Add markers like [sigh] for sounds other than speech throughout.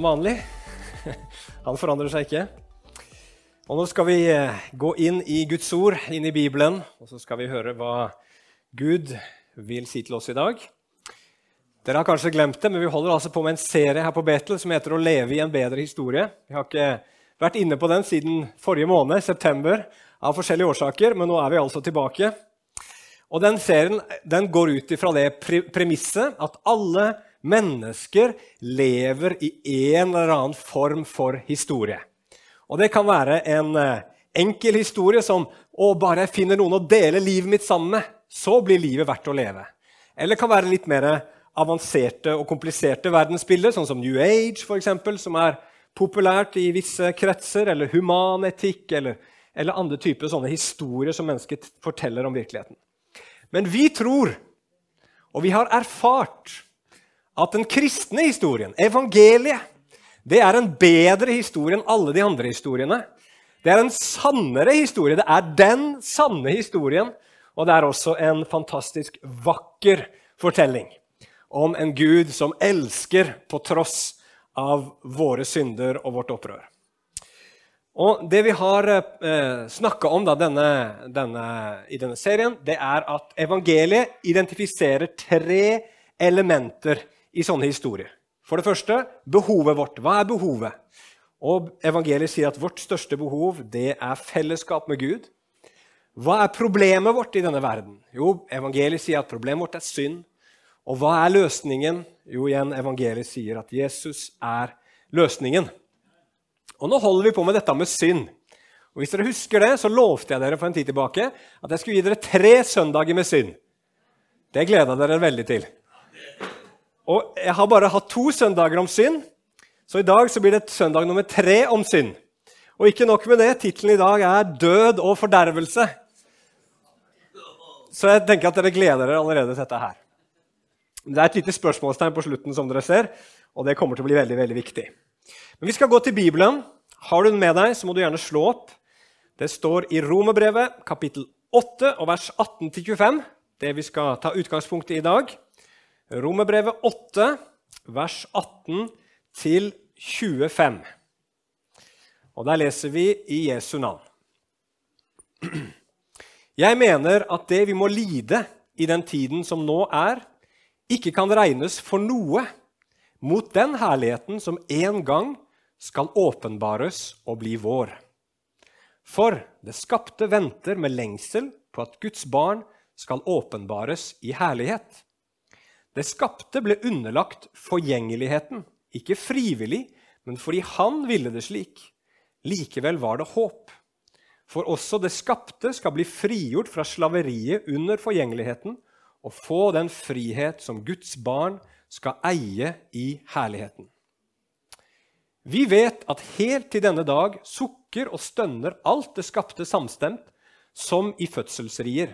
Som vanlig. [laughs] Han forandrer seg ikke. Og Nå skal vi eh, gå inn i Guds ord, inn i Bibelen, og så skal vi høre hva Gud vil si til oss i dag. Dere har kanskje glemt det, men vi holder altså på med en serie her på Betel som heter 'Å leve i en bedre historie'. Vi har ikke vært inne på den siden forrige måned, september, av forskjellige årsaker, men nå er vi altså tilbake. Og den serien den går ut ifra det premisset at alle mennesker lever i en eller annen form for historie. Og det kan være en eh, enkel historie som å, bare jeg finner noen å dele livet mitt sammen med, så blir livet verdt å leve. Eller det kan være litt mer avanserte og kompliserte verdensbilder, sånn som New Age, for eksempel, som er populært i visse kretser, eller humanetikk, eller, eller andre typer sånne historier som mennesker forteller om virkeligheten. Men vi tror, og vi har erfart, at den kristne historien, evangeliet, det er en bedre historie enn alle de andre historiene. Det er en sannere historie. Det er den sanne historien. Og det er også en fantastisk vakker fortelling om en Gud som elsker på tross av våre synder og vårt opprør. Og Det vi har eh, snakka om da, denne, denne, i denne serien, det er at evangeliet identifiserer tre elementer i sånne historier. For det første behovet vårt. Hva er behovet? Og Evangeliet sier at vårt største behov det er fellesskap med Gud. Hva er problemet vårt i denne verden? Jo, Evangeliet sier at problemet vårt er synd. Og hva er løsningen? Jo, igjen, evangeliet sier at Jesus er løsningen. Og nå holder vi på med dette med synd. Og Hvis dere husker det, så lovte jeg dere for en tid tilbake at jeg skulle gi dere tre søndager med synd. Det gleda dere veldig til. Og jeg har bare hatt to søndager om synd, så i dag så blir det søndag nummer tre om synd. Og ikke nok med det, tittelen i dag er 'Død og fordervelse'. Så jeg tenker at dere gleder dere allerede til dette her. Det er et lite spørsmålstegn på slutten, som dere ser, og det kommer til å bli veldig, veldig viktig. Men vi skal gå til Bibelen. Har du den med deg, så må du gjerne slå opp. Det står i Romerbrevet kapittel 8 og vers 18-25, det vi skal ta utgangspunkt i i dag. Romerbrevet 8, vers 18 25. Og der leser vi i Jesu navn. Jeg mener at det vi må lide i den tiden som nå er, ikke kan regnes for noe mot den herligheten som en gang skal åpenbares og bli vår. For det skapte venter med lengsel på at Guds barn skal åpenbares i herlighet. Det skapte ble underlagt forgjengeligheten, ikke frivillig, men fordi han ville det slik. Likevel var det håp. For også det skapte skal bli frigjort fra slaveriet under forgjengeligheten og få den frihet som Guds barn skal eie i herligheten. Vi vet at helt til denne dag sukker og stønner alt det skapte samstemt, som i fødselsrier.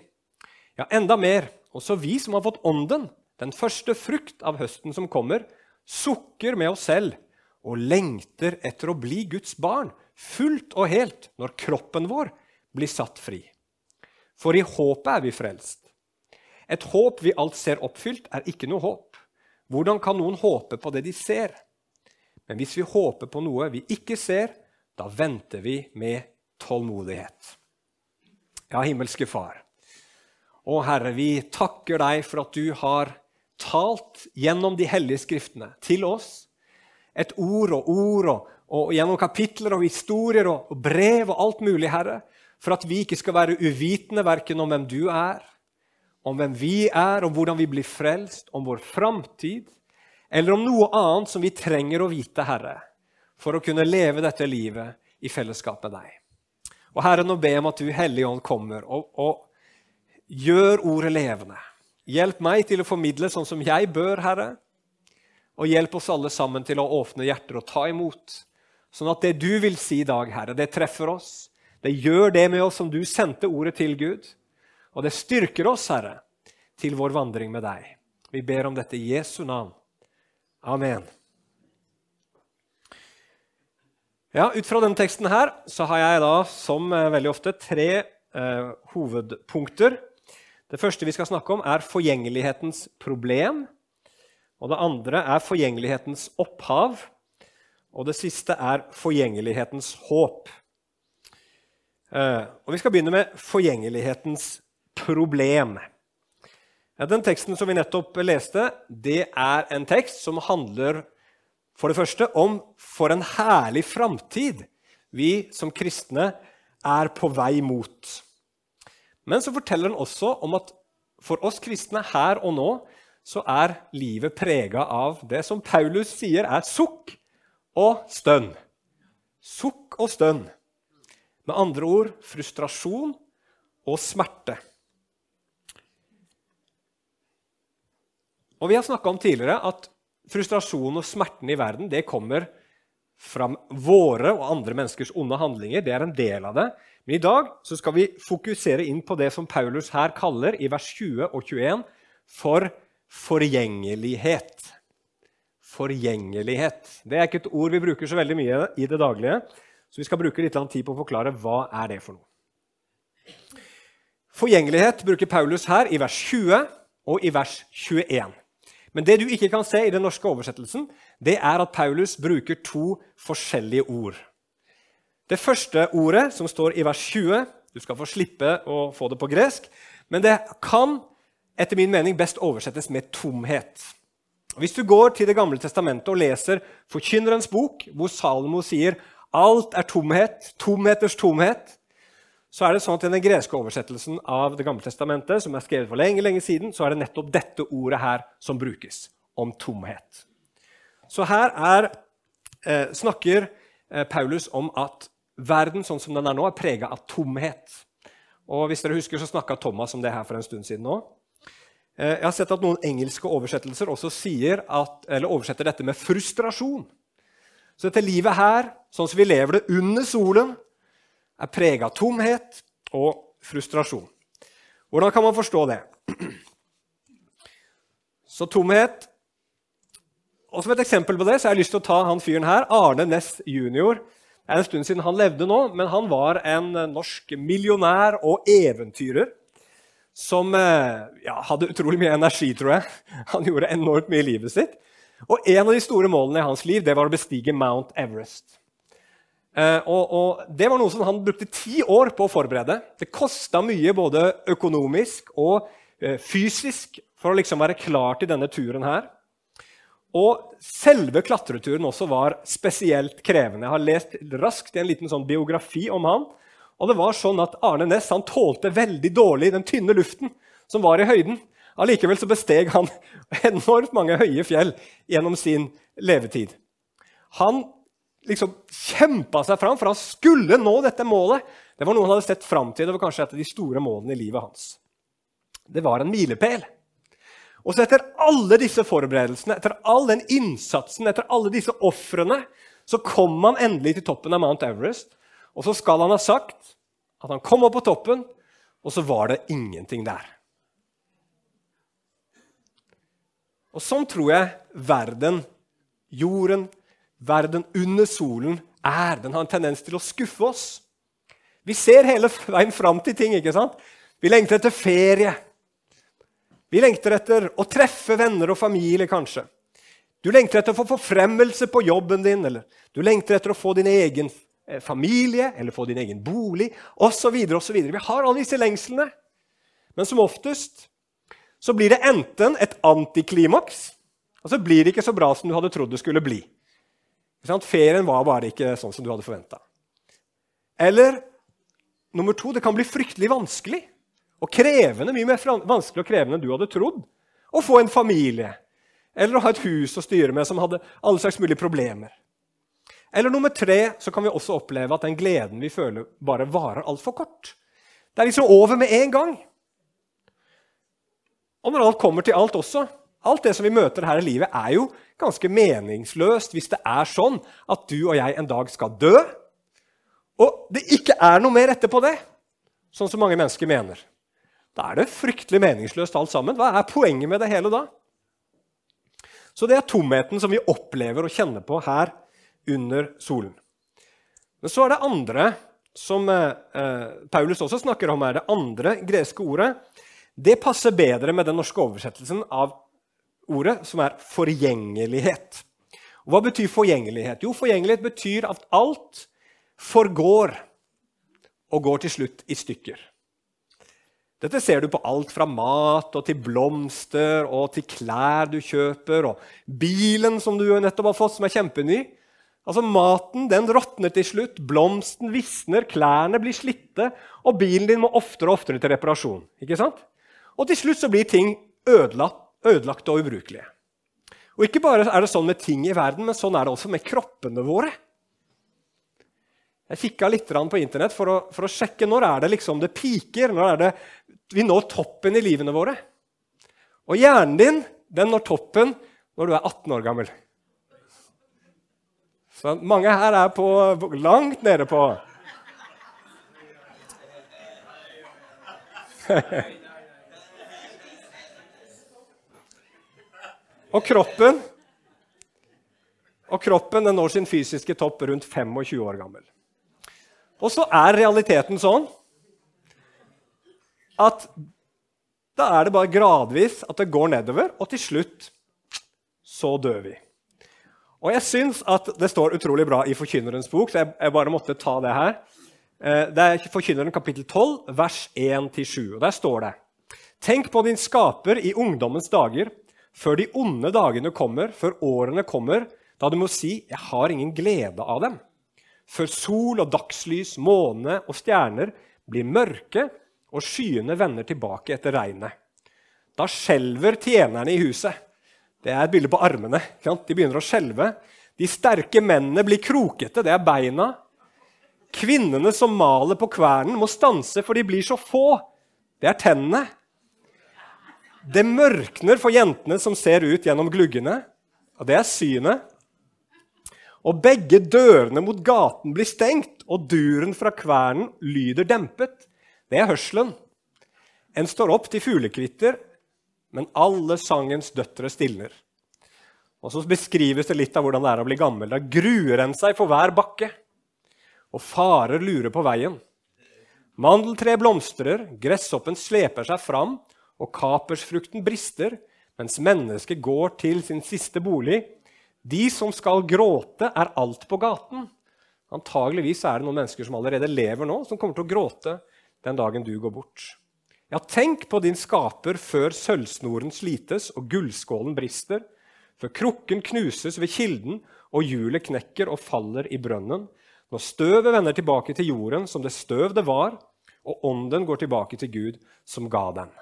Ja, enda mer, også vi som har fått Ånden, den første frukt av høsten som kommer, sukker med oss selv og lengter etter å bli Guds barn, fullt og helt, når kroppen vår blir satt fri. For i håpet er vi frelst. Et håp vi alt ser oppfylt, er ikke noe håp. Hvordan kan noen håpe på det de ser? Men hvis vi håper på noe vi ikke ser, da venter vi med tålmodighet. Ja, himmelske Far. Å Herre, vi takker deg for at du har talt gjennom de hellige skriftene til oss. Et ord og ord og, og gjennom kapitler og historier og, og brev og alt mulig, Herre. For at vi ikke skal være uvitende verken om hvem du er, om hvem vi er, om hvordan vi blir frelst, om vår framtid, eller om noe annet som vi trenger å vite, Herre, for å kunne leve dette livet i fellesskap med deg. Og Herre, nå ber jeg om at du, Hellige Ånd, kommer og, og gjør ordet levende. Hjelp meg til å formidle sånn som jeg bør, Herre. Og hjelp oss alle sammen til å åpne hjerter og ta imot. Sånn at det du vil si i dag, Herre, det treffer oss. Det gjør det med oss som du sendte ordet til Gud. Og det styrker oss, Herre, til vår vandring med deg. Vi ber om dette i Jesu navn. Amen. Ja, Ut fra denne teksten her så har jeg da, som eh, veldig ofte, tre eh, hovedpunkter. Det første vi skal snakke om, er forgjengelighetens problem. Og det andre er forgjengelighetens opphav. Og det siste er forgjengelighetens håp. Eh, og Vi skal begynne med forgjengelighetens problem. Den teksten som vi nettopp leste, det er en tekst som handler for det første om for en herlig framtid vi som kristne er på vei mot. Men så forteller den også om at for oss kristne her og nå så er livet prega av det som Paulus sier er sukk og stønn. Sukk og stønn. Med andre ord frustrasjon og smerte. Og Vi har snakka om tidligere at frustrasjonen og smerten i verden det kommer fra våre og andre menneskers onde handlinger. Det er en del av det. Men i dag skal vi fokusere inn på det som Paulus her kaller i vers 20 og 21 for forgjengelighet. Forgjengelighet. Det er ikke et ord vi bruker så veldig mye i det daglige, så vi skal bruke litt tid på å forklare hva er det for noe. Forgjengelighet bruker Paulus her i vers 20 og i vers 21. Men det du ikke kan se i den norske oversettelsen, det er at Paulus bruker to forskjellige ord. Det første ordet, som står i vers 20 Du skal få slippe å få det på gresk. Men det kan etter min mening best oversettes med tomhet. Hvis du går til Det gamle testamentet og leser Forkynnerens bok, hvor Salomo sier alt er tomhet, tomheters tomhet, så er det sånn at I den greske oversettelsen av Det gamle testamentet, som er skrevet for lenge, lenge siden, så er det nettopp dette ordet her som brukes, om tomhet. Så her er, eh, snakker eh, Paulus om at verden sånn som den er nå, er prega av tomhet. Og hvis dere husker, så snakka Thomas om det her for en stund siden òg. Eh, jeg har sett at Noen engelske oversettelser også sier at, eller oversetter dette med frustrasjon. Så dette livet her, sånn som vi lever det under solen, er prega av tomhet og frustrasjon. Hvordan kan man forstå det? Så tomhet Og Som et eksempel på det så har jeg lyst til å ta han fyren her, Arne Næss jr. Det er en stund siden han levde nå, men han var en norsk millionær og eventyrer som eh, ja, hadde utrolig mye energi, tror jeg. [laughs] Han gjorde enormt mye i livet sitt. Og en av de store målene i hans liv det var å bestige Mount Everest. Eh, og, og, Det var noe som han brukte ti år på å forberede. Det kosta mye både økonomisk og eh, fysisk for å liksom være klar til denne turen her. Og selve klatreturen også var spesielt krevende. Jeg har lest raskt i en liten sånn biografi om han. Og det var sånn at Arne Næss tålte veldig dårlig den tynne luften som var i høyden. Allikevel så besteg han [laughs] enormt mange høye fjell gjennom sin levetid. Han liksom kjempa seg fram, for han skulle nå dette målet. Det var noe han hadde sett fram til. Det var kanskje et av de store målene i livet hans. Det var en milepæl. Og så etter alle disse forberedelsene, etter all den innsatsen, etter alle disse ofrene, så kom han endelig til toppen av Mount Everest. Og så skal han ha sagt at han kom opp på toppen, og så var det ingenting der. Og sånn tror jeg verden, jorden, verden under solen er. Den har en tendens til å skuffe oss. Vi ser hele veien fram til ting. ikke sant? Vi lengter etter ferie. Vi lengter etter å treffe venner og familie, kanskje. Du lengter etter å få forfremmelse på jobben din, eller du lengter etter å få din egen eh, familie eller få din egen bolig osv. Vi har alle disse lengslene. Men som oftest så blir det enten et antiklimaks, og så blir det ikke så bra som du hadde trodd det skulle bli. Ferien var bare ikke sånn som du hadde forventa. Eller nummer to, det kan bli fryktelig vanskelig og krevende, mye mer vanskelig og krevende enn du hadde trodd å få en familie eller å ha et hus å styre med som hadde alle slags mulige problemer. Eller nummer tre, så kan vi også oppleve at den gleden vi føler, bare varer altfor kort. Det er liksom over med en gang. Og når alt kommer til alt også, alt det som vi møter her i livet, er jo ganske meningsløst hvis det er sånn at du og jeg en dag skal dø, og det ikke er noe mer etterpå det, sånn som mange mennesker mener. Da er det fryktelig meningsløst alt sammen. Hva er poenget med det hele da? Så det er tomheten som vi opplever og kjenner på her under solen. Men så er det andre som eh, eh Paulus også snakker om her. Det andre greske ordet det passer bedre med den norske oversettelsen av ordet, som er forgjengelighet. Og hva betyr forgjengelighet? Jo, forgjengelighet betyr at alt forgår og går til slutt i stykker. Dette ser du på alt fra mat og til blomster og til klær du kjøper, og bilen som du nettopp har fått, som er kjempeny. Altså Maten den råtner til slutt, blomsten visner, klærne blir slitte, og bilen din må oftere og oftere til reparasjon. ikke sant? Og til slutt så blir ting ødelagt, ødelagte og ubrukelige. Og ikke bare er det sånn med ting i verden, men sånn er det også med kroppene våre. Jeg kikka litt på Internett for å, for å, sjekke når er det liksom det piker. Når er det vi når toppen i livene våre. Og hjernen din den når toppen når du er 18 år gammel. Så mange her er på, langt nede på [laughs] Og kroppen og kroppen når sin fysiske topp rundt 25 år gammel. Og så er realiteten sånn at da er det bare gradvis at det går nedover, og til slutt så dør vi. Og jeg syns at det står utrolig bra i Forkynnerens bok, så jeg, jeg bare måtte ta det her. Eh, det er Forkynneren kapittel 12, vers 1-7. og Der står det Tenk på din skaper i ungdommens dager, før de onde dagene kommer, før årene kommer, da du må si 'Jeg har ingen glede av dem'. Før sol og dagslys, måne og stjerner blir mørke, og skyene vender tilbake etter regnet. Da skjelver tjenerne i huset. Det er et bilde på armene. De begynner å skjelve. De sterke mennene blir krokete. Det er beina. Kvinnene som maler på kvernen, må stanse, for de blir så få. Det er tennene. Det mørkner for jentene som ser ut gjennom gluggene, og det er synet. Og begge dørene mot gaten blir stengt, og duren fra kvernen lyder dempet. Det er hørselen. En står opp til fuglekvitter, men alle sangens døtre stilner. Og Så beskrives det litt av hvordan det er å bli gammel. Da gruer en seg for hver bakke, og farer lurer på veien. Mandeltre blomstrer, gresshoppen sleper seg fram, og kapersfrukten brister, mens mennesket går til sin siste bolig. De som skal gråte, er alt på gaten. Antageligvis er det noen mennesker som allerede lever nå, som kommer til å gråte den dagen du går bort. Ja, tenk på din skaper før sølvsnoren slites og gullskålen brister, før krukken knuses ved kilden og hjulet knekker og faller i brønnen, når støvet vender tilbake til jorden som det støv det var, og ånden går tilbake til Gud som ga den.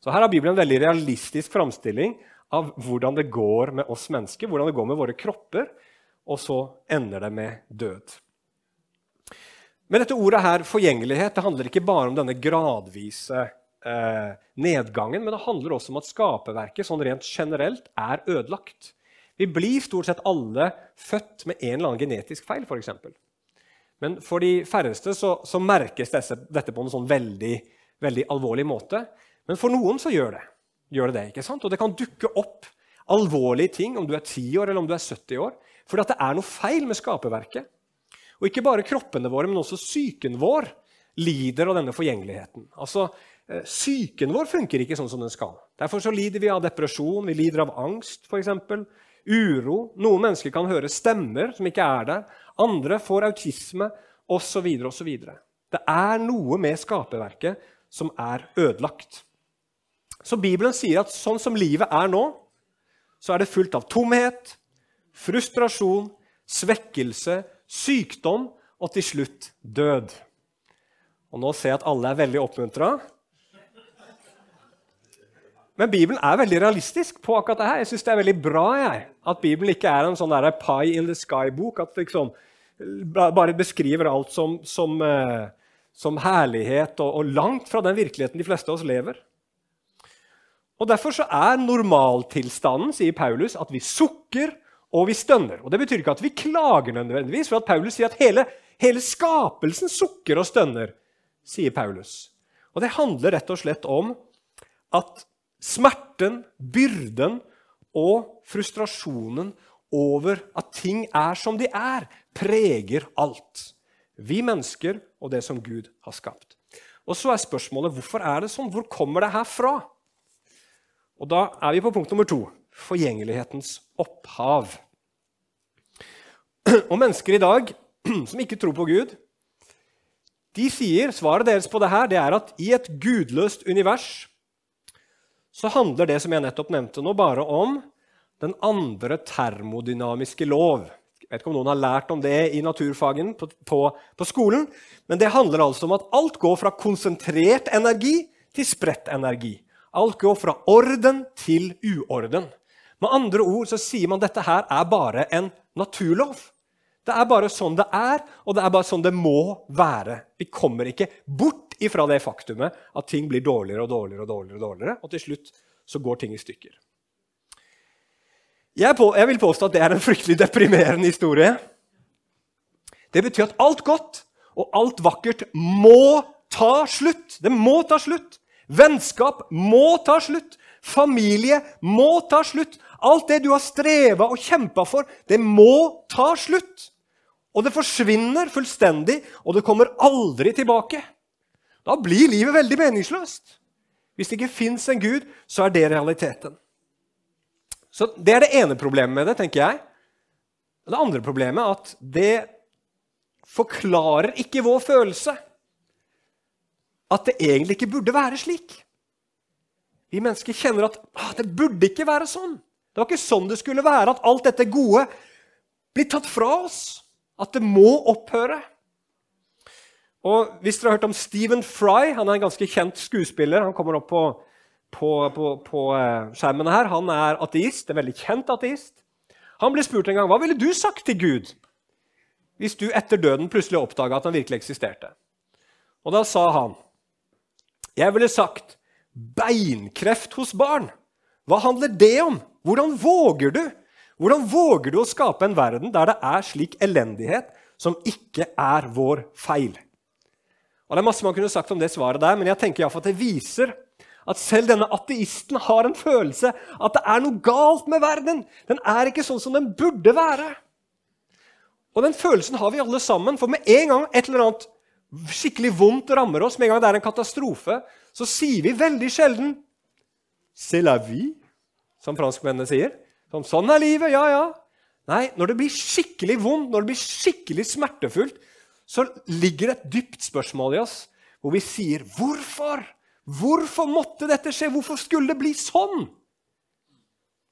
Så Her har Bibelen en veldig realistisk framstilling av hvordan det går med oss mennesker, hvordan det går med våre kropper, og så ender det med død. Men dette ordet her, forgjengelighet, det handler ikke bare om denne gradvise eh, nedgangen, men det handler også om at skaperverket sånn rent generelt er ødelagt. Vi blir stort sett alle født med en eller annen genetisk feil, f.eks. Men for de færreste så, så merkes disse, dette på en sånn veldig, veldig, alvorlig måte. Men for noen så gjør det gjør det. det, ikke sant? Og det kan dukke opp alvorlige ting om du er 10 år eller om du er 70 år. Fordi at det er noe feil med skaperverket. Og ikke bare kroppene våre, men også psyken vår lider av denne forgjengeligheten. Altså, eh, Psyken vår funker ikke sånn som den skal. Derfor så lider vi av depresjon, vi lider av angst, f.eks. Uro. Noen mennesker kan høre stemmer som ikke er der. Andre får autisme, osv. osv. Det er noe med skaperverket som er ødelagt. Så Bibelen sier at sånn som livet er nå, så er det fullt av tomhet, frustrasjon, svekkelse, sykdom og til slutt død. Og nå ser jeg at alle er veldig oppmuntra. Men Bibelen er veldig realistisk på akkurat det her. Jeg synes det er veldig bra jeg, at Bibelen ikke er en sånn der pie in the sky-bok. At liksom bare beskriver alt som, som, uh, som herlighet og, og, langt fra den virkeligheten de fleste av oss lever. Og Derfor så er normaltilstanden sier Paulus, at vi sukker og vi stønner. Og Det betyr ikke at vi klager nødvendigvis, for at Paulus sier at hele, hele skapelsen sukker og stønner. sier Paulus. Og Det handler rett og slett om at smerten, byrden og frustrasjonen over at ting er som de er, preger alt. Vi mennesker og det som Gud har skapt. Og Så er spørsmålet hvorfor er det sånn? Hvor kommer det her fra? Og Da er vi på punkt nummer to. Forgjengelighetens opphav. Og mennesker i dag [clears throat] som ikke tror på Gud, de sier, Svaret deres på det her det er at i et gudløst univers så handler det som jeg nettopp nevnte nå, bare om den andre termodynamiske lov. Jeg vet ikke om noen har lært om det i naturfagen på, på, på skolen. Men det handler altså om at alt går fra konsentrert energi til spredt energi. Alt går fra orden til uorden. Med andre ord så sier man at dette her er bare en naturlov. Det er bare sånn det er, og det er bare sånn det må være. Vi kommer ikke bort ifra det faktumet at ting blir dårligere og dårligere, og dårligere, og dårligere, og til slutt så går ting i stykker. Jeg, på, jeg vil påstå at det er en fryktelig deprimerende historie. Det betyr at alt godt og alt vakkert må ta slutt. Det må ta slutt. Vennskap må ta slutt. Familie må ta slutt. Alt det du har streva og kjempa for, det må ta slutt. Og det forsvinner fullstendig, og det kommer aldri tilbake. Da blir livet veldig meningsløst. Hvis det ikke fins en Gud, så er det realiteten. Så Det er det ene problemet med det, tenker jeg. Det andre problemet er at det forklarer ikke vår følelse. At det egentlig ikke burde være slik. Vi mennesker kjenner at ah, det burde ikke være sånn. Det var ikke sånn det skulle være, at alt dette gode blir tatt fra oss. At det må opphøre. Og Hvis dere har hørt om Stephen Fry, han er en ganske kjent skuespiller. Han kommer opp på, på, på, på eh, skjermene her. Han er ateist, en veldig kjent ateist. Han ble spurt en gang hva ville du sagt til Gud hvis du etter døden plutselig oppdaga at han virkelig eksisterte. Og Da sa han jeg ville sagt beinkreft hos barn. Hva handler det om? Hvordan våger du? Hvordan våger du å skape en verden der det er slik elendighet som ikke er vår feil? Og Det er masse man kunne sagt om det svaret der, men jeg tenker at det viser at selv denne ateisten har en følelse at det er noe galt med verden. Den er ikke sånn som den burde være. Og den følelsen har vi alle sammen, for med en gang et eller annet skikkelig vondt rammer oss, med en gang det er en katastrofe, så sier vi veldig sjelden 'C'est la vie', som franskmennene sier. Som sånn er livet, ja, ja. Nei, når det blir skikkelig vondt, når det blir skikkelig smertefullt, så ligger det et dypt spørsmål i oss hvor vi sier 'Hvorfor? Hvorfor måtte dette skje? Hvorfor skulle det bli sånn?'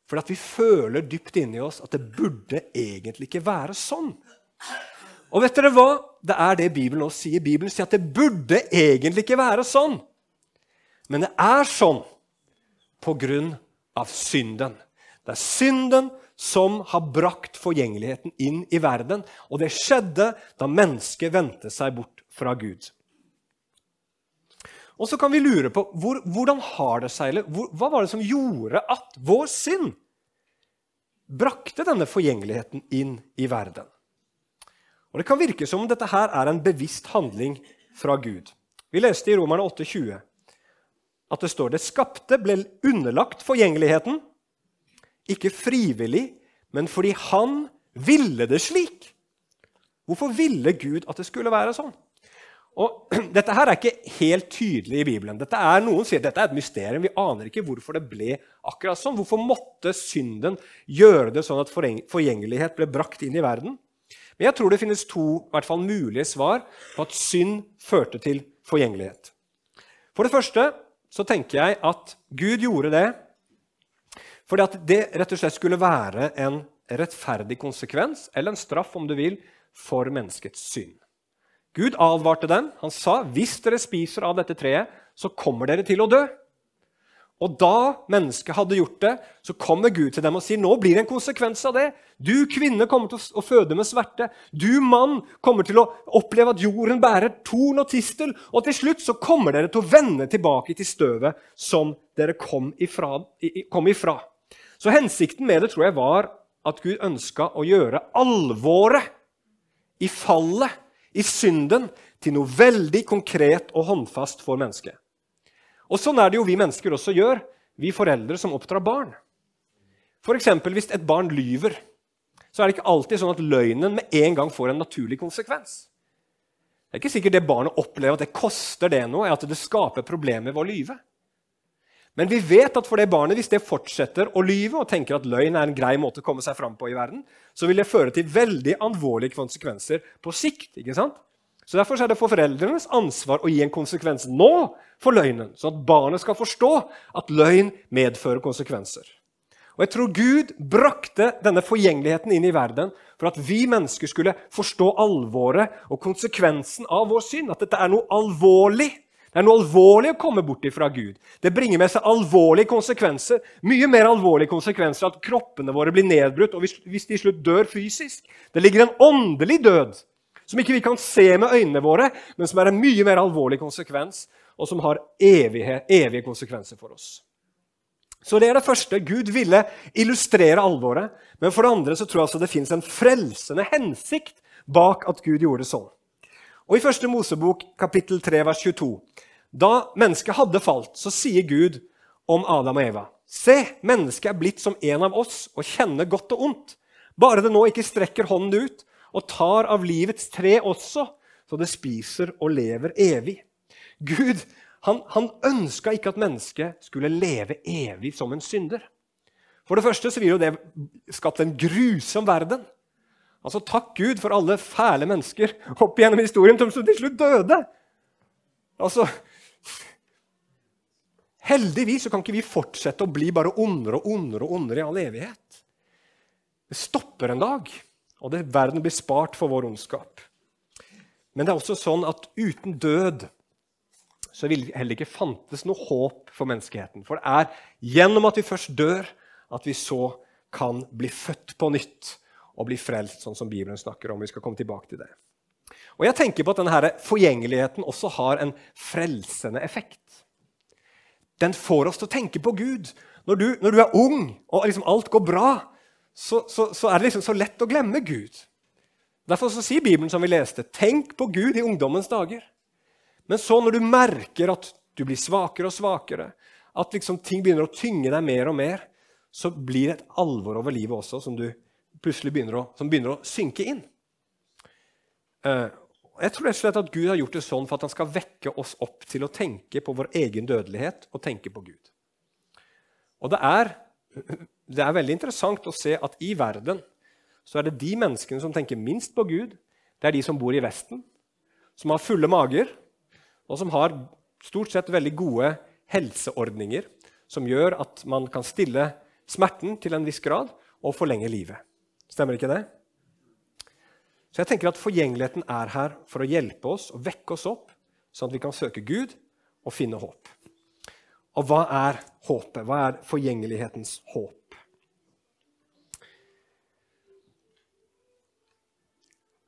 Fordi at vi føler dypt inni oss at det burde egentlig ikke være sånn. Og vet dere hva? Det er det Bibelen også sier. Bibelen sier at det burde egentlig ikke være sånn. Men det er sånn på grunn av synden. Det er synden som har brakt forgjengeligheten inn i verden. Og det skjedde da mennesket vendte seg bort fra Gud. Og så kan vi lure på hvor, hvordan har det seg, hvor, hva var det som gjorde at vår synd brakte denne forgjengeligheten inn i verden? Og Det kan virke som om dette her er en bevisst handling fra Gud. Vi leste i Romerne 8,20 at det står det skapte ble underlagt forgjengeligheten ikke frivillig, men fordi han ville det slik. Hvorfor ville Gud at det skulle være sånn? Og [clears throat] Dette her er ikke helt tydelig i Bibelen. Dette er, noen sier dette er et mysterium. Vi aner ikke hvorfor det ble akkurat sånn. Hvorfor måtte synden gjøre det sånn at forgjengelighet ble brakt inn i verden? Men jeg tror det finnes to i hvert fall mulige svar på at synd førte til forgjengelighet. For det første så tenker jeg at Gud gjorde det fordi at det rett og slett skulle være en rettferdig konsekvens, eller en straff, om du vil, for menneskets synd. Gud advarte dem. Han sa hvis dere spiser av dette treet, så kommer dere til å dø. Og da mennesket hadde gjort det, så kommer Gud til dem og sier nå blir det en konsekvens av det. Du kvinne kommer til å føde med sverte. Du mann kommer til å oppleve at jorden bærer torn og tistel. Og til slutt så kommer dere til å vende tilbake til støvet som dere kom ifra. Kom ifra. Så hensikten med det tror jeg var at Gud ønska å gjøre alvoret i fallet, i synden, til noe veldig konkret og håndfast for mennesket. Og Sånn er det jo vi mennesker også gjør, vi foreldre som oppdrar barn. F.eks. hvis et barn lyver, så er det ikke alltid sånn at løgnen med en gang får en naturlig konsekvens. Det er ikke sikkert det barnet opplever at det koster det noe, at det skaper problemer ved å lyve. Men vi vet at for det barnet, hvis det fortsetter å lyve og tenker at løgn er en grei måte å komme seg fram på i verden, så vil det føre til veldig alvorlige konsekvenser på sikt. ikke sant? Så Derfor er det for foreldrenes ansvar å gi en konsekvens nå for løgnen, sånn at barnet skal forstå at løgn medfører konsekvenser. Og Jeg tror Gud brakte denne forgjengeligheten inn i verden for at vi mennesker skulle forstå alvoret og konsekvensen av vår synd. At dette er noe alvorlig det er noe alvorlig å komme bort ifra Gud. Det bringer med seg alvorlige konsekvenser. Mye mer alvorlige konsekvenser at kroppene våre blir nedbrutt, og hvis de i slutt dør fysisk. Det ligger en åndelig død som ikke vi kan se med øynene våre, men som er en mye mer alvorlig konsekvens, og som har evige, evige konsekvenser for oss. Så det er det første. Gud ville illustrere alvoret. Men for det andre så tror jeg altså det fins en frelsende hensikt bak at Gud gjorde det sånn. Og I første Mosebok kapittel 3, vers 22, da mennesket hadde falt, så sier Gud om Adam og Eva.: Se, mennesket er blitt som en av oss og kjenner godt og ondt. Bare det nå ikke strekker hånden ut og tar av livets tre også, så det spiser og lever evig. Gud han, han ønska ikke at mennesket skulle leve evig som en synder. For det første så ville jo det skapt en grusom verden. Altså, Takk Gud for alle fæle mennesker opp gjennom historien som til slutt døde. Altså, Heldigvis så kan ikke vi fortsette å bli bare ondere og ondere og ondere i all evighet. Det stopper en dag, og det, verden blir spart for vår ondskap. Men det er også sånn at uten død så vil det heller ikke fantes noe håp for menneskeheten. For det er gjennom at vi først dør, at vi så kan bli født på nytt og bli frelst, sånn som Bibelen snakker om. Vi skal komme tilbake til det. Og jeg tenker på at denne Forgjengeligheten også har en frelsende effekt. Den får oss til å tenke på Gud. Når du, når du er ung og liksom alt går bra, så, så, så, er det liksom så lett å glemme Gud. Derfor sier Bibelen som vi leste, tenk på Gud i ungdommens dager. Men så når du merker at du blir svakere og svakere, at liksom ting begynner å tynge deg mer og mer, så blir det et alvor over livet også som begynner å, som begynner å synke inn. Uh, jeg tror rett at Gud har gjort det sånn for at han skal vekke oss opp til å tenke på vår egen dødelighet og tenke på Gud. Og det er, det er veldig interessant å se at i verden så er det de menneskene som tenker minst på Gud, det er de som bor i Vesten, som har fulle mager, og som har stort sett veldig gode helseordninger som gjør at man kan stille smerten til en viss grad og forlenge livet. Stemmer ikke det? Så jeg tenker at Forgjengeligheten er her for å hjelpe oss og vekke oss opp, sånn at vi kan søke Gud og finne håp. Og hva er håpet? Hva er forgjengelighetens håp?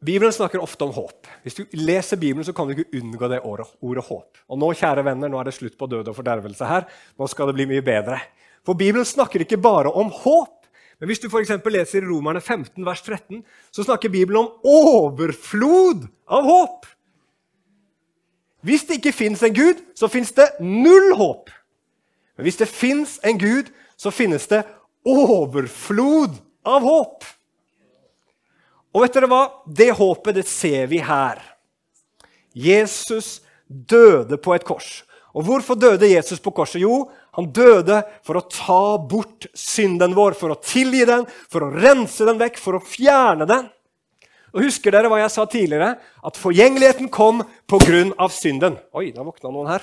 Bibelen snakker ofte om håp. Hvis du leser Bibelen, så kan du ikke unngå det ordet, ordet håp. Og nå kjære venner, nå er det slutt på død og fordervelse her. Nå skal det bli mye bedre. For Bibelen snakker ikke bare om håp, men hvis du for leser i Romerne 15, vers 13, så snakker Bibelen om overflod av håp. Hvis det ikke fins en Gud, så fins det null håp. Men hvis det fins en Gud, så finnes det overflod av håp. Og vet dere hva? Det håpet det ser vi her. Jesus døde på et kors. Og hvorfor døde Jesus på korset? Jo, han døde for å ta bort synden vår, for å tilgi den, for å rense den vekk, for å fjerne den. Og Husker dere hva jeg sa tidligere? At forgjengeligheten kom pga. synden. Oi, da våkna noen her.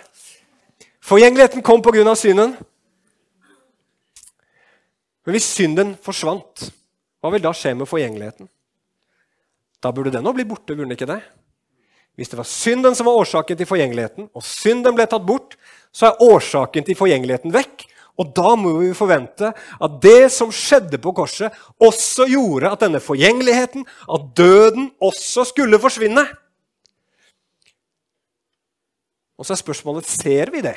Forgjengeligheten kom pga. synden. Men hvis synden forsvant, hva vil da skje med forgjengeligheten? Da burde den òg bli borte, burde den ikke det? Hvis det var synden som var årsaken til forgjengeligheten, og synden ble tatt bort, så er årsaken til forgjengeligheten vekk. Og da må vi forvente at det som skjedde på korset, også gjorde at denne forgjengeligheten, at døden, også skulle forsvinne. Og så er spørsmålet ser vi det.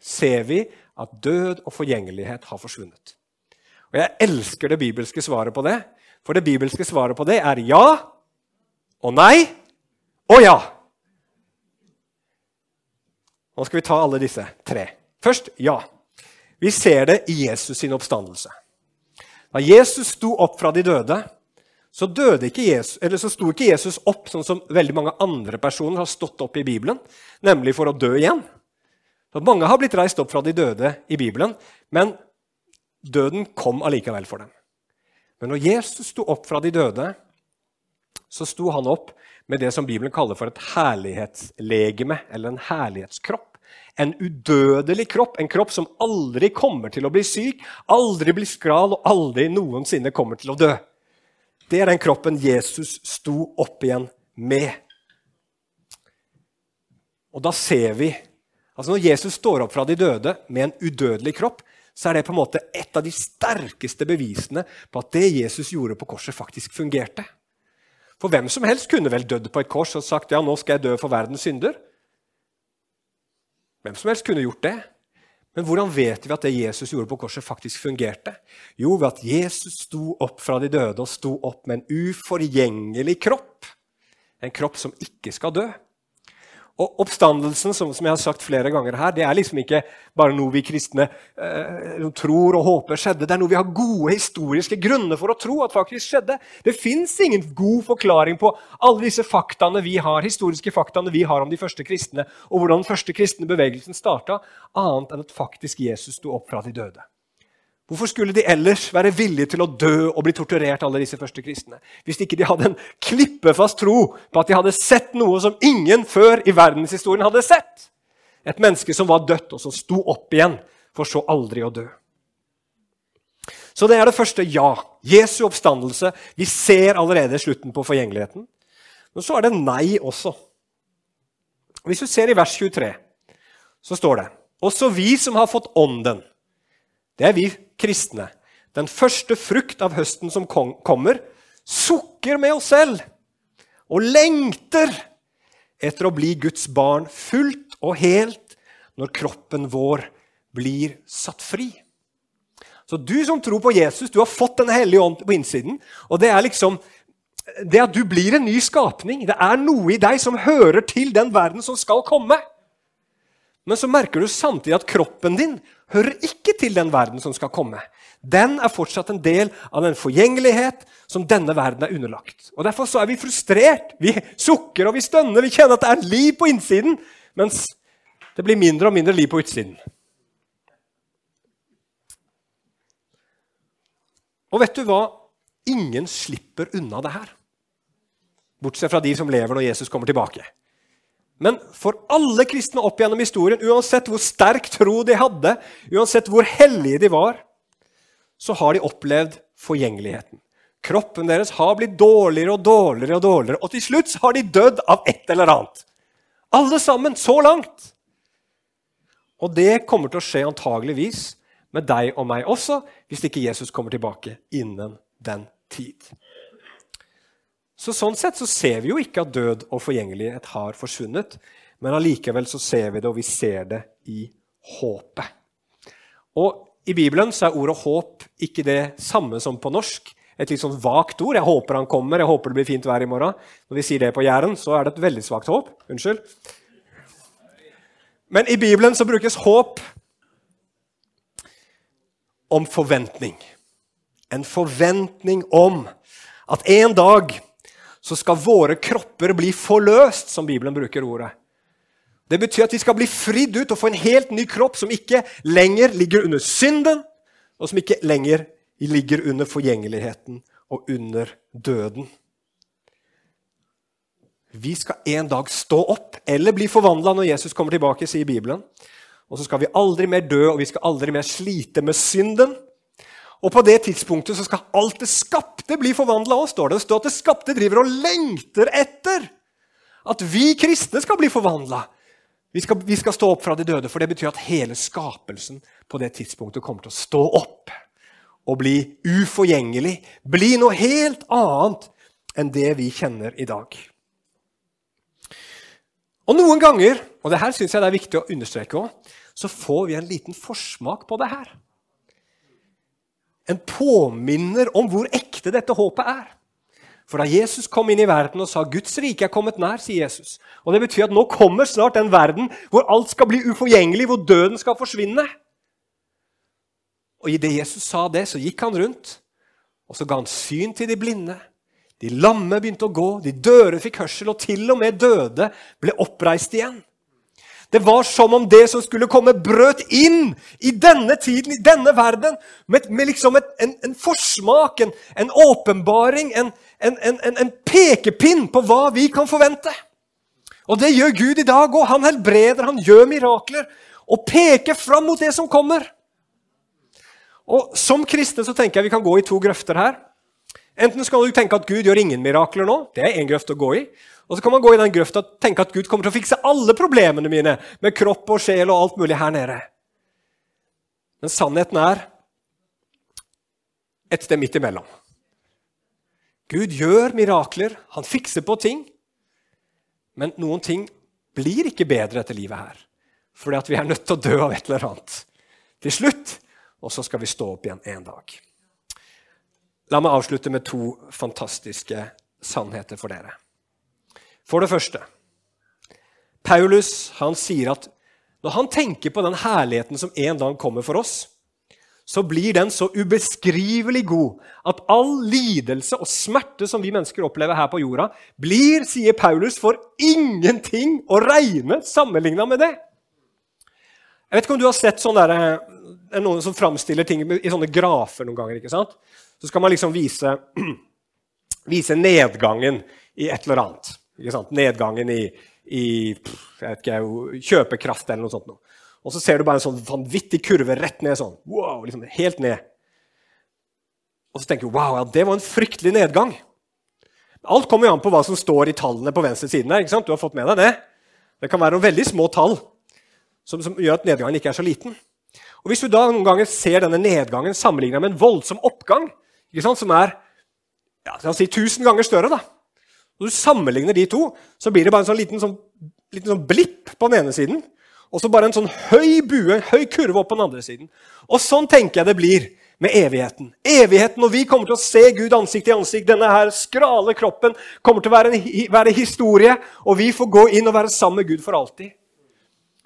Ser vi at død og forgjengelighet har forsvunnet? Og Jeg elsker det bibelske svaret på det, for det bibelske svaret på det er ja og nei og ja. Nå skal vi ta alle disse tre. Først ja. Vi ser det i Jesus sin oppstandelse. Da Jesus sto opp fra de døde, så, døde ikke Jesus, så sto ikke Jesus opp sånn som veldig mange andre personer har stått opp i Bibelen, nemlig for å dø igjen. For mange har blitt reist opp fra de døde i Bibelen, men døden kom allikevel for dem. Men når Jesus sto opp fra de døde, så sto han opp med det som Bibelen kaller for et herlighetslegeme, eller en herlighetskropp. En udødelig kropp, en kropp som aldri kommer til å bli syk, aldri blir skral og aldri noensinne kommer til å dø. Det er den kroppen Jesus sto opp igjen med. Og da ser vi altså Når Jesus står opp fra de døde med en udødelig kropp, så er det på en måte et av de sterkeste bevisene på at det Jesus gjorde på korset, faktisk fungerte. For hvem som helst kunne vel dødd på et kors og sagt ja, nå skal jeg dø for verdens synder. Hvem som helst kunne gjort det. Men hvordan vet vi at det Jesus gjorde på korset, faktisk fungerte? Jo, ved at Jesus sto opp fra de døde og sto opp med en uforgjengelig kropp. En kropp som ikke skal dø. Og Oppstandelsen som, som, jeg har sagt flere ganger her, det er liksom ikke bare noe vi kristne eh, tror og håper skjedde. Det er noe vi har gode historiske grunner for å tro at faktisk skjedde. Det fins ingen god forklaring på alle disse faktaene vi har, historiske faktaene vi har om de første kristne, og hvordan den første kristne bevegelsen starta, annet enn at faktisk Jesus sto opp fra de døde. Hvorfor skulle de ellers være villige til å dø og bli torturert, alle disse første kristne? Hvis ikke de hadde en klippefast tro på at de hadde sett noe som ingen før i verdenshistorien hadde sett. Et menneske som var dødt, og som sto opp igjen, for så aldri å dø. Så det er det første ja. Jesu oppstandelse. Vi ser allerede slutten på forgjengeligheten. Men så er det nei også. Hvis du ser i vers 23, så står det Også vi som har fått Ånden det er vi kristne. Den første frukt av høsten som kommer, sukker med oss selv og lengter etter å bli Guds barn fullt og helt når kroppen vår blir satt fri. Så du som tror på Jesus, du har fått Den hellige ånd på innsiden. Og det er liksom det at du blir en ny skapning. Det er noe i deg som hører til den verden som skal komme. Men så merker du samtidig at kroppen din hører ikke til den verden som skal komme. Den er fortsatt en del av den forgjengelighet som denne verden er underlagt. Og Derfor så er vi frustrert. Vi sukker og vi stønner. Vi kjenner at det er liv på innsiden, mens det blir mindre og mindre liv på utsiden. Og vet du hva? Ingen slipper unna det her. Bortsett fra de som lever når Jesus kommer tilbake. Men for alle kristne opp gjennom historien, uansett hvor sterk tro de hadde, uansett hvor hellige de var, så har de opplevd forgjengeligheten. Kroppen deres har blitt dårligere og dårligere, og dårligere, og til slutt har de dødd av et eller annet. Alle sammen, så langt. Og det kommer til å skje antageligvis med deg og meg også, hvis ikke Jesus kommer tilbake innen den tid. Så Sånn sett så ser vi jo ikke at død og forgjengelighet har forsvunnet. Men allikevel så ser vi det, og vi ser det i håpet. Og I Bibelen så er ordet håp ikke det samme som på norsk. Et litt sånn vagt ord. Jeg håper han kommer, jeg håper det blir fint vær i morgen. Når vi sier det på Jæren, så er det et veldig svakt håp. Unnskyld. Men i Bibelen så brukes håp om forventning. En forventning om at en dag så skal våre kropper bli forløst, som Bibelen bruker ordet. Det betyr at vi skal bli fridd ut og få en helt ny kropp som ikke lenger ligger under synden, og som ikke lenger ligger under forgjengeligheten og under døden. Vi skal en dag stå opp eller bli forvandla når Jesus kommer tilbake, sier Bibelen. Og så skal vi aldri mer dø, og vi skal aldri mer slite med synden. Og på det tidspunktet så skal alt det skapte bli forvandla òg, står det. Det står at det skapte driver og lengter etter at vi kristne skal bli forvandla. Vi, vi, skal stå opp fra de døde, for det betyr at hele skapelsen på det tidspunktet kommer til å stå opp og bli uforgjengelig. Bli noe helt annet enn det vi kjenner i dag. Og noen ganger, og det her syns jeg det er viktig å understreke òg, så får vi en liten forsmak på det her en påminner om hvor ekte dette håpet er. For da Jesus kom inn i verden og sa 'Guds rike er kommet nær', sier Jesus. Og Det betyr at nå kommer snart den verden hvor alt skal bli uforgjengelig, hvor døden skal forsvinne. Og Idet Jesus sa det, så gikk han rundt, og så ga han syn til de blinde. De lamme begynte å gå, de døre fikk hørsel, og til og med døde ble oppreist igjen. Det var som om det som skulle komme, brøt inn i denne tiden, i denne verden, med, med liksom et, en, en, forsmak, en, en åpenbaring, en, en, pekepinn på hva vi kan forvente. Og det gjør Gud i dag òg. Han helbreder, han gjør mirakler og peker fram mot det som kommer. Og Som kristne så tenker jeg vi kan gå i to grøfter her. Enten skal du tenke at Gud gjør ingen mirakler nå. Det er en grøft å gå i. Og så kan man gå i den grøfta og tenke at Gud kommer til å fikse alle problemene mine med kropp og sjel og alt mulig her nede. Men sannheten er et sted midt imellom. Gud gjør mirakler, han fikser på ting. Men noen ting blir ikke bedre etter livet her. Fordi at vi er nødt til å dø av et eller annet til slutt. Og så skal vi stå opp igjen en dag. La meg avslutte med to fantastiske sannheter for dere. For det første Paulus han sier at når han tenker på den herligheten som en dag kommer for oss, så blir den så ubeskrivelig god at all lidelse og smerte som vi mennesker opplever her på jorda, blir, sier Paulus, for ingenting å regne sammenligna med det. Jeg vet ikke om du har sett sånne der, eh, noen som framstiller ting i sånne grafer noen ganger. ikke sant? Så skal man liksom vise, [clears throat] vise nedgangen i et eller annet. Nedgangen i, i ikke, kjøpekraft eller noe sånt. Noe. Og så ser du bare en sånn vanvittig kurve rett ned. sånn, wow, liksom Helt ned. Og så tenker du wow, ja, det var en fryktelig nedgang. Alt kommer jo an på hva som står i tallene på venstre siden. her? Du har fått med deg Det Det kan være noen veldig små tall som, som gjør at nedgangen ikke er så liten. Og Hvis du da noen ganger ser denne nedgangen sammenlignet med en voldsom oppgang, som er ja, si, 1000 ganger større da, Når du sammenligner de to, så blir det bare en sånn liten, sånn, liten sånn blipp på den ene siden og så bare en sånn høy bue, en høy kurve opp på den andre siden. Og sånn tenker jeg det blir med evigheten. Evigheten, Når vi kommer til å se Gud ansikt til ansikt, denne her skrale kroppen kommer til å være, en, være historie, og vi får gå inn og være sammen med Gud for alltid,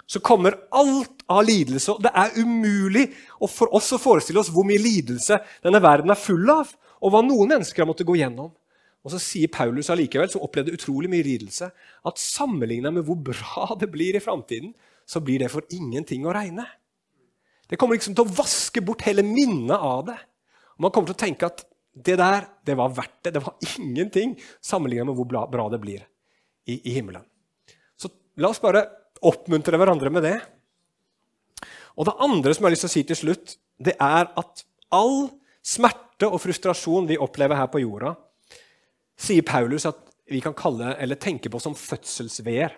så kommer alt av lidelse. Og det er umulig for oss å forestille oss hvor mye lidelse denne verden er full av, og hva noen mennesker har måttet gå gjennom. Og så sier Paulus allikevel, som opplevde utrolig mye lidelse, at sammenligna med hvor bra [laughs] det blir i framtiden, så blir det for ingenting å regne. Det kommer liksom til å vaske bort hele minnet av det. Man kommer til å tenke at det der det var verdt det. Det var ingenting sammenlignet med hvor bra det blir i, i himmelen. Så la oss bare oppmuntre hverandre med det. Og det andre som jeg har lyst til å si til slutt, det er at all smerte og frustrasjon vi opplever her på jorda, sier Paulus at vi kan kalle eller tenke på som fødselsveer,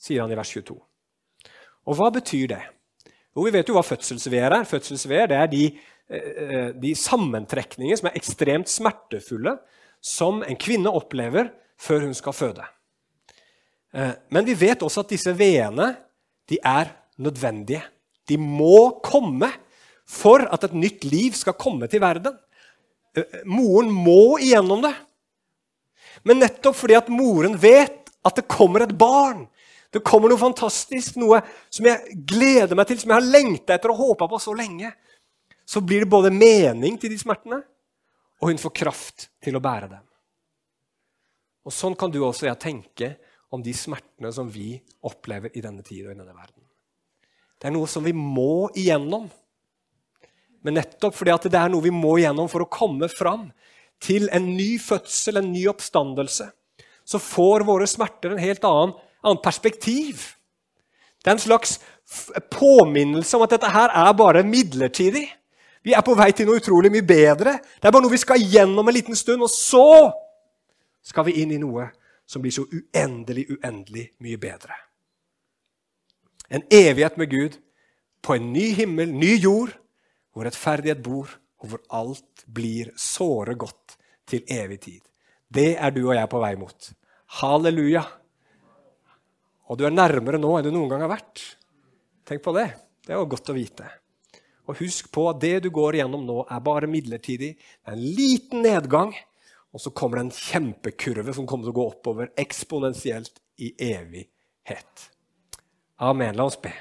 sier han i vers 22. Og hva betyr det? Jo, Vi vet jo hva fødselsveer er. Fødselsveer det er de, eh, de sammentrekninger som er ekstremt smertefulle, som en kvinne opplever før hun skal føde. Eh, men vi vet også at disse veene de er nødvendige. De må komme for at et nytt liv skal komme til verden. Eh, moren må igjennom det. Men nettopp fordi at moren vet at det kommer et barn, det kommer noe fantastisk, noe som jeg gleder meg til, som jeg har lengta etter og håpa på så lenge. Så blir det både mening til de smertene, og hun får kraft til å bære dem. Og Sånn kan du også jeg tenke om de smertene som vi opplever i denne tid og i denne verden. Det er noe som vi må igjennom. Men nettopp fordi det er noe vi må igjennom for å komme fram til en ny fødsel, en ny oppstandelse, så får våre smerter en helt annen annet perspektiv. Det er en slags påminnelse om at dette her er bare midlertidig. Vi er på vei til noe utrolig mye bedre. Det er bare noe vi skal gjennom en liten stund, og så skal vi inn i noe som blir så uendelig, uendelig mye bedre. En evighet med Gud på en ny himmel, ny jord, hvor rettferdighet bor, og hvor alt blir såre godt til evig tid. Det er du og jeg på vei mot. Halleluja. Og du er nærmere nå enn du noen gang har vært. Tenk på det. Det er jo godt å vite. Og husk på at det du går igjennom nå, er bare midlertidig. Det er en liten nedgang, og så kommer det en kjempekurve som kommer til å gå oppover eksponentielt i evighet. Amen. La oss be.